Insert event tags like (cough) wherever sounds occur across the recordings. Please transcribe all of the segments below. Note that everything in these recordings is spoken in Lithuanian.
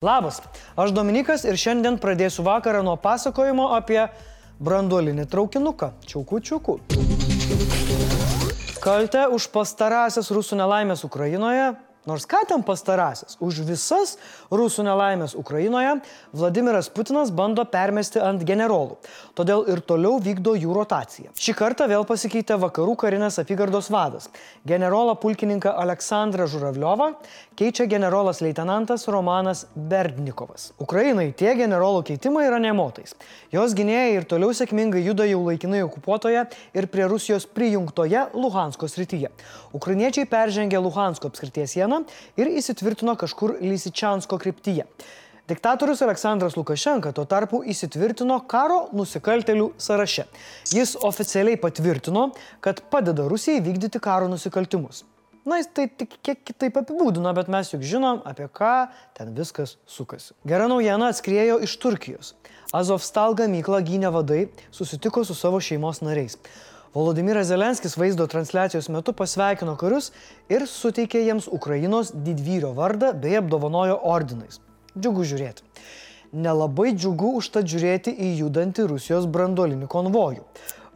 Labas, aš Dominikas ir šiandien pradėsiu vakarą nuo pasakojimo apie branduolinį traukinuką. Čiaukų. Kaltę už pastarąsias rusų nelaimės Ukrainoje Nors ką ten pastarasis, už visas rusų nelaimės Ukrainoje Vladimiras Putinas bando permesti ant generolų, todėl ir toliau vykdo jų rotaciją. Šį kartą vėl pasikeitė vakarų karinės apygardos vadas. Generolą pulkininką Aleksandrą Žuravliovą keičia generolas leitenantas Romanas Berdnikovas. Ukrainai tie generolų keitimai yra nemotais. Jos gynėjai ir toliau sėkmingai juda jau laikinai okupuotoje ir prie Rusijos prijungtoje Luhansko srityje. Ukrainiečiai peržengė Luhansko apskrities sieną sieną ir įsitvirtino kažkur Lysičiansko kryptyje. Diktatorius Aleksandras Lukašenka tuo tarpu įsitvirtino karo nusikaltelių sąraše. Jis oficialiai patvirtino, kad padeda Rusijai vykdyti karo nusikaltimus. Na, jis tai tik kiek kitaip apibūdino, bet mes juk žinom, apie ką ten viskas sukasi. Gera naujiena atskriejo iš Turkijos. Azovstal gamyklą gynę vadai susitiko su savo šeimos nariais. Volodimiras Zelenskis vaizdo transliacijos metu pasveikino karius ir suteikė jiems Ukrainos didvyrio vardą bei apdovanojo ordinais. Džiugu žiūrėti. Nelabai džiugu užtat žiūrėti į judantį Rusijos brandolinį konvojų.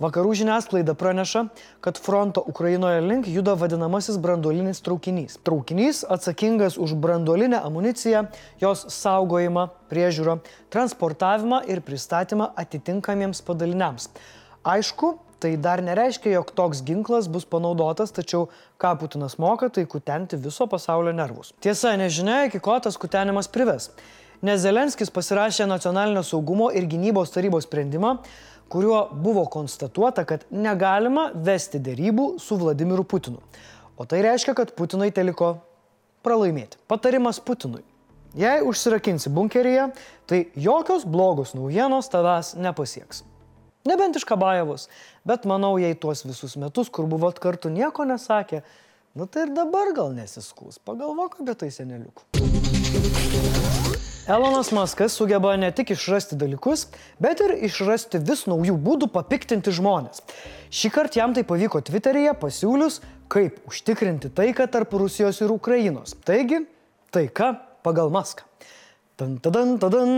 Vakarų žiniasklaida praneša, kad fronto Ukrainoje link juda vadinamasis brandolinis traukinys. Traukinys atsakingas už brandolinę amuniciją, jos saugojimą, priežiūrą, transportavimą ir pristatymą atitinkamiems padaliniams. Aišku, Tai dar nereiškia, jog toks ginklas bus panaudotas, tačiau ką Putinas moka, tai kutenti viso pasaulio nervus. Tiesa, nežinia, iki ko tas kutenimas prives. Nes Zelenskis pasirašė nacionalinio saugumo ir gynybos tarybos sprendimą, kuriuo buvo konstatuota, kad negalima vesti dėrybų su Vladimiru Putinu. O tai reiškia, kad Putinui teliko pralaimėti. Patarimas Putinui. Jei užsirakinsi bunkeryje, tai jokios blogos naujienos tavęs nepasieks. Nebent iš Kabajevos, bet manau, jei tuos visus metus, kur buvot kartu, nieko nesakė, nu tai ir dabar gal nesiskūs. Pagalvok apie tai seneliuk. Elonas Maskas sugeba ne tik išrasti dalykus, bet ir išrasti vis naujų būdų papiktinti žmonės. Šį kartą jam tai pavyko Twitteryje pasiūlius, kaip užtikrinti taiką tarp Rusijos ir Ukrainos. Taigi, taika pagal Maską. Tan, tadan, tadan.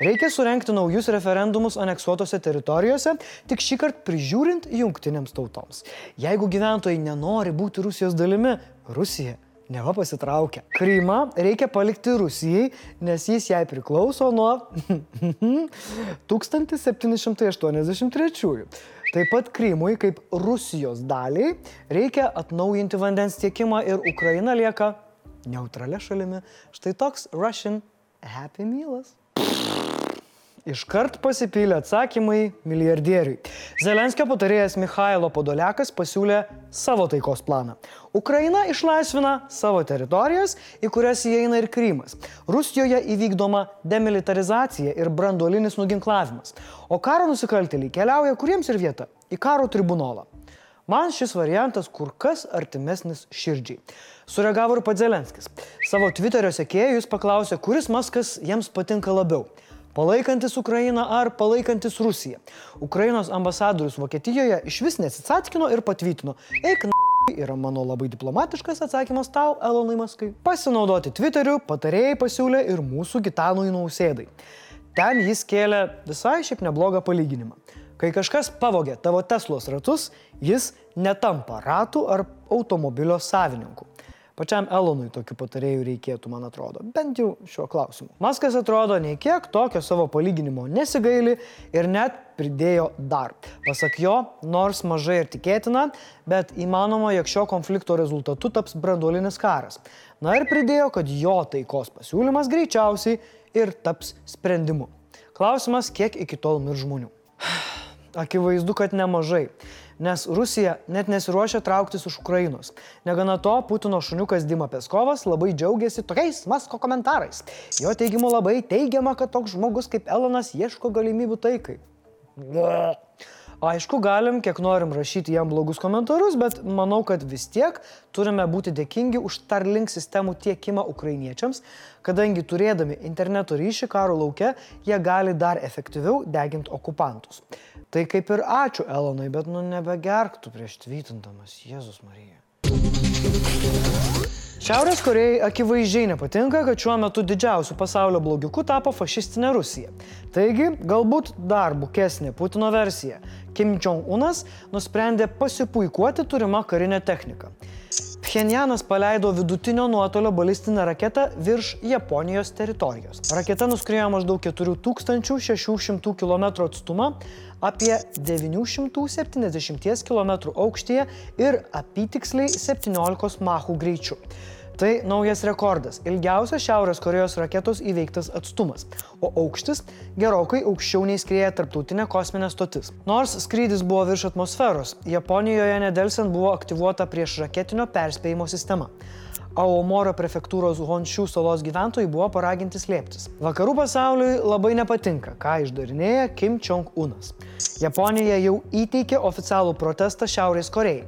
Reikia surenkti naujus referendumus aneksuotose teritorijose, tik šį kartą prižiūrint jungtinėms tautoms. Jeigu gyventojai nenori būti Rusijos dalimi, Rusija neva pasitraukia. Krymą reikia palikti Rusijai, nes jis jai priklauso nuo (laughs) 1783. Taip pat Krymui kaip Rusijos daliai reikia atnaujinti vandens tiekimą ir Ukraina lieka neutralia šalimi. Štai toks Russian Happy Mealas. Iškart pasipylė atsakymai milijardieriui. Zelenskio patarėjas Mikhailo Podoliakas pasiūlė savo taikos planą. Ukraina išlaisvina savo teritorijas, į kurias įeina ir Krymas. Rusijoje įvykdoma demilitarizacija ir branduolinis nuginklavimas. O karo nusikaltėliai keliauja kuriems ir vieta? Į karo tribunolą. Man šis variantas kur kas artimesnis širdžiai. Sureagavo ir pats Zelenskis. Savo Twitterio sekėjui jis paklausė, kuris Maskas jiems patinka labiau. Palaikantis Ukrainą ar palaikantis Rusiją. Ukrainos ambasadorius Vokietijoje iš vis nesisatkino ir patvirtino. Eik, yra mano labai diplomatiškas atsakymas tau, Elonai Maskai. Pasinaudoti Twitteriu patarėjai pasiūlė ir mūsų Gitanui Nausėdai. Ten jis kėlė visai šiaip neblogą palyginimą. Kai kažkas pavogė tavo Teslos ratus, jis netampa ratų ar automobilio savininku. Pačiam Elonui tokių patarėjų reikėtų, man atrodo, bent jau šiuo klausimu. Maskas atrodo nei kiek tokio savo palyginimo nesigaili ir net pridėjo dar. Pasak jo, nors mažai ir tikėtina, bet įmanoma, jog šio konflikto rezultatu taps branduolinis karas. Na ir pridėjo, kad jo taikos pasiūlymas greičiausiai ir taps sprendimu. Klausimas, kiek iki tol mir žmonių. Akivaizdu, kad nemažai nes Rusija net nesiruošia trauktis iš Ukrainos. Negana to, Putino šuniukas Dima Peskovas labai džiaugiasi tokiais Masko komentarais. Jo teigimu labai teigiama, kad toks žmogus kaip Elonas ieško galimybių taikai. Aišku, galim, kiek norim rašyti jam blogus komentarus, bet manau, kad vis tiek turime būti dėkingi už Starlink sistemų tiekimą ukrainiečiams, kadangi turėdami interneto ryšį karo laukia, jie gali dar efektyviau deginti okupantus. Tai kaip ir ačiū Elonai, bet nu nebegerktų prieš tvytindamas Jėzus Marija. Šiaurės Korejai akivaizdžiai nepatinka, kad šiuo metu didžiausiu pasaulio blogiuku tapo fašistinė Rusija. Taigi, galbūt dar bukesnė Putino versija. Kim Jong-unas nusprendė pasipuikuoti turimą karinę techniką. Pchenjanas paleido vidutinio nuotolio balistinę raketą virš Japonijos teritorijos. Raketa nuskriejo maždaug 4600 km atstumą, apie 970 km aukštyje ir apytiksliai 17 machų greičiu. Tai naujas rekordas - ilgiausias Šiaurės Korejos raketos įveiktas atstumas, o aukštis gerokai aukščiau nei skrieja tarptautinė kosminė stotis. Nors skrydis buvo virš atmosferos, Japonijoje nedelsiant buvo aktyvuota prieš raketinio perspėjimo sistema. Aomoro prefektūros Honšių salos gyventojai buvo paraginti slėptis. Vakarų pasauliui labai nepatinka, ką išdarinėja Kim Jong-unas. Japonija jau įteikė oficialų protestą Šiaurės Korejai.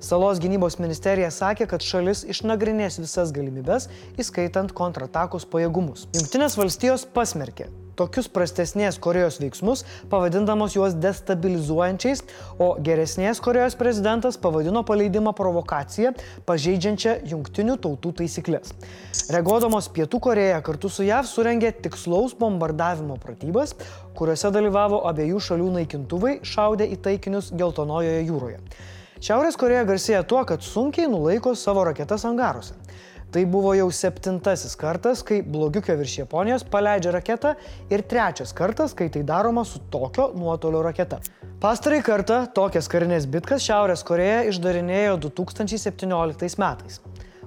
Salos gynybos ministerija sakė, kad šalis išnagrinės visas galimybės, įskaitant kontratakos pajėgumus. Junktinės valstijos pasmerkė tokius prastesnės Korejos veiksmus, pavadindamos juos destabilizuojančiais, o geresnės Korejos prezidentas pavadino paleidimą provokaciją, pažeidžiančią jungtinių tautų taisyklės. Reaguodamos Pietų Koreja kartu su JAV surengė tikslaus bombardavimo pratybas, kuriuose dalyvavo abiejų šalių naikintuvai šaudę į taikinius Geltonojoje jūroje. Šiaurės Koreja garsėja tuo, kad sunkiai nulaiko savo raketas angaruose. Tai buvo jau septintasis kartas, kai blogiukė virš Japonijos paleidžia raketą ir trečias kartas, kai tai daroma su tokio nuotolio raketa. Pastarai kartą tokias karinės bitkas Šiaurės Koreja išdarinėjo 2017 metais.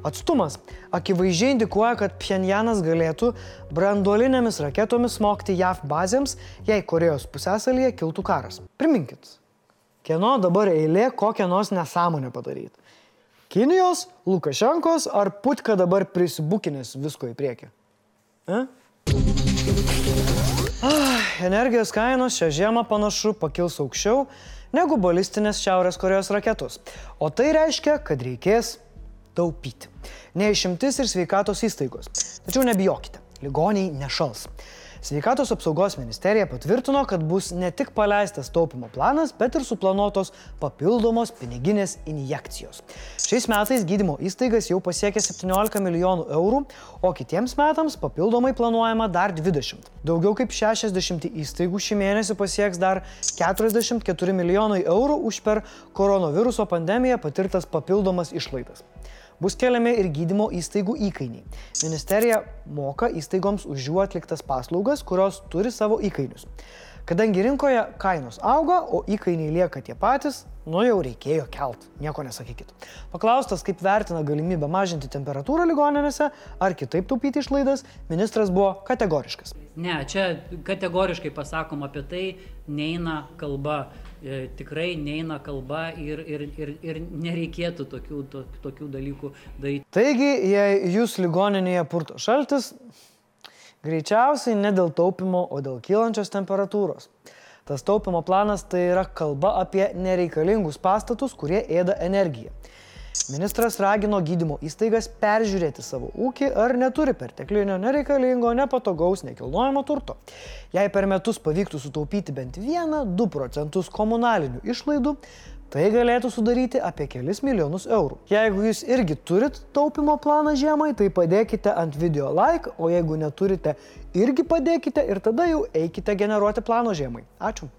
Atstumas akivaizdžiai indikuoja, kad Pchenjanas galėtų branduolinėmis raketomis smogti JAV bazėms, jei Korejos pusėsalyje kiltų karas. Priminkit, kieno dabar eilė kokią nors nesąmonę padaryti. Kinijos, Lukašenkos ar Putka dabar prisibukinės visko į priekį? E? Ah, energijos kainos šią žiemą panašu pakils aukščiau negu balistinės Šiaurės Korejos raketos. O tai reiškia, kad reikės taupyti. Neišimtis ir sveikatos įstaigos. Tačiau nebijokite, ligoniai nešals. Sveikatos apsaugos ministerija patvirtino, kad bus ne tik paleistas taupimo planas, bet ir suplanuotos papildomos piniginės injekcijos. Šiais metais gydymo įstaigas jau pasiekė 17 milijonų eurų, o kitiems metams papildomai planuojama dar 20. Daugiau kaip 60 įstaigų šį mėnesį pasieks dar 44 milijonai eurų už per koronaviruso pandemiją patirtas papildomas išlaidas bus keliami ir gydymo įstaigų įkainiai. Ministerija moka įstaigoms už jų atliktas paslaugas, kurios turi savo įkainius. Kadangi rinkoje kainos auga, o įkainiai lieka tie patys, nu jau reikėjo kelt, nieko nesakykit. Paklaustas, kaip vertina galimybę mažinti temperatūrą ligoninėse ar kitaip taupyti išlaidas, ministras buvo kategoriškas. Ne, čia kategoriškai pasakom apie tai, neina kalba tikrai neina kalba ir, ir, ir, ir nereikėtų tokių, to, tokių dalykų daryti. Taigi, jei jūs ligoninėje purto šaltis, greičiausiai ne dėl taupimo, o dėl kylančios temperatūros. Tas taupimo planas tai yra kalba apie nereikalingus pastatus, kurie ėda energiją. Ministras ragino gydymo įstaigas peržiūrėti savo ūkį, ar neturi perteklinio, nereikalingo, nepatogaus nekilnojamo turto. Jei per metus pavyktų sutaupyti bent 1-2 procentus komunalinių išlaidų, tai galėtų sudaryti apie kelis milijonus eurų. Jeigu jūs irgi turit taupimo planą žiemai, tai padėkite ant video like, o jeigu neturite, irgi padėkite ir tada jau eikite generuoti plano žiemai. Ačiū.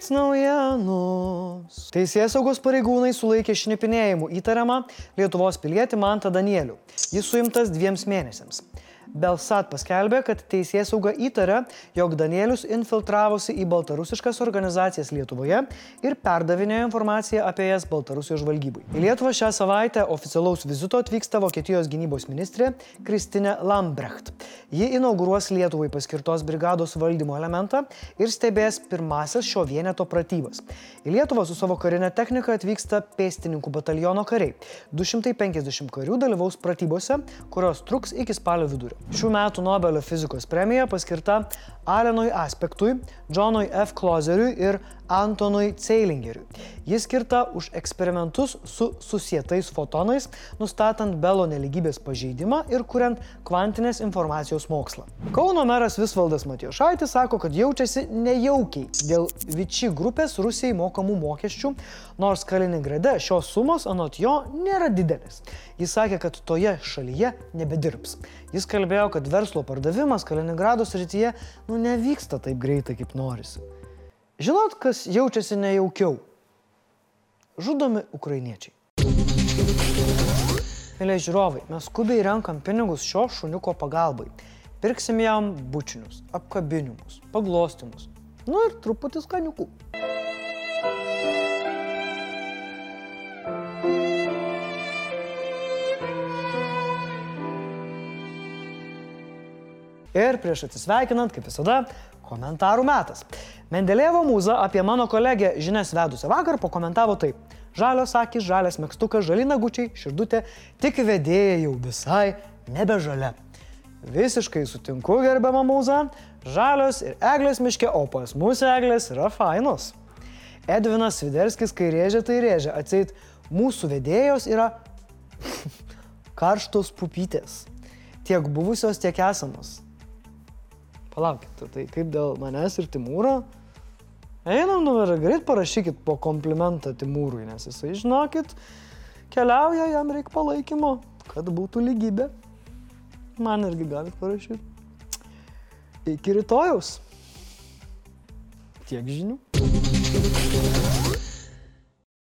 Blitz naujienos. Teisės saugos pareigūnai sulaikė šnipinėjimu įtariamą Lietuvos pilietį Mantą Danielių. Jis suimtas dviems mėnesiams. Belsat paskelbė, kad teisės sauga įtaria, jog Danielius infiltravosi į baltarusiškas organizacijas Lietuvoje ir perdavinėjo informaciją apie jas Baltarusijos žvalgybai. Į Lietuvą šią savaitę oficialaus vizito atvyksta Vokietijos gynybos ministrė Kristinė Lambrecht. Ji inauguruos Lietuvai paskirtos brigados valdymo elementą ir stebės pirmasis šio vieneto pratybas. Į Lietuvą su savo karinė technika atvyksta pėstininkų bataliono kariai. 250 karių dalyvaus pratybose, kurios truks iki spalio vidurio. Šių metų Nobelio fizikos premija paskirta Alenui Aspektui, Johnui F. Klozeriui ir Antonui Ceilingeriui. Jis skirta už eksperimentus su susietais fotonais, nustatant Belo neligybės pažeidimą ir kuriant kvantinės informacijos mokslą. Kauno meras Visvaldas Matijošaitis sako, kad jaučiasi nejaukiai dėl Viči grupės Rusijai mokamų mokesčių, nors Kaliningrade šios sumos anot jo nėra didelis. Jis sakė, kad toje šalyje nebedirbs. Jis kalbėjo, kad verslo pardavimas Kaliningrado srityje nu, nevyksta taip greitai, kaip norisi. Žinot, kas jaučiasi nejaukiau? Žudomi ukrainiečiai. Mėlyje žiūrovai, mes skubiai renkam pinigus šio šuniuko pagalbai. Pirksim jam bučinius, apkabinimus, paglostimus. Nu ir truputį skaniukų. Ir prieš atsisveikinant, kaip visada, komentarų metas. Mendelėvo mūza apie mano kolegę žinias vedusią vakar pakomentavo taip. Žalios akis, žalias mėgstukas, žali nagučiai, širdutė, tik vedėja jau visai nebe žalia. Visiškai sutinku, gerbiama mūza, žalios ir eglės miške, o pas mus eglės yra fainos. Edvinas Sviderskis, kai rėžia, tai rėžia. Atseit, mūsų vedėjos yra (laughs) karštos pupytės. Tiek buvusios, tiek esamos. Palaukit, tai kaip dėl manęs ir Timūro? Einam dabar, greit parašykit po komplimentą Timūrui, nes jisai, žinokit, keliauja, jam reikia palaikymo, kad būtų lygybė. Man irgi galit parašyti. Iki rytojaus. Tiek žinių.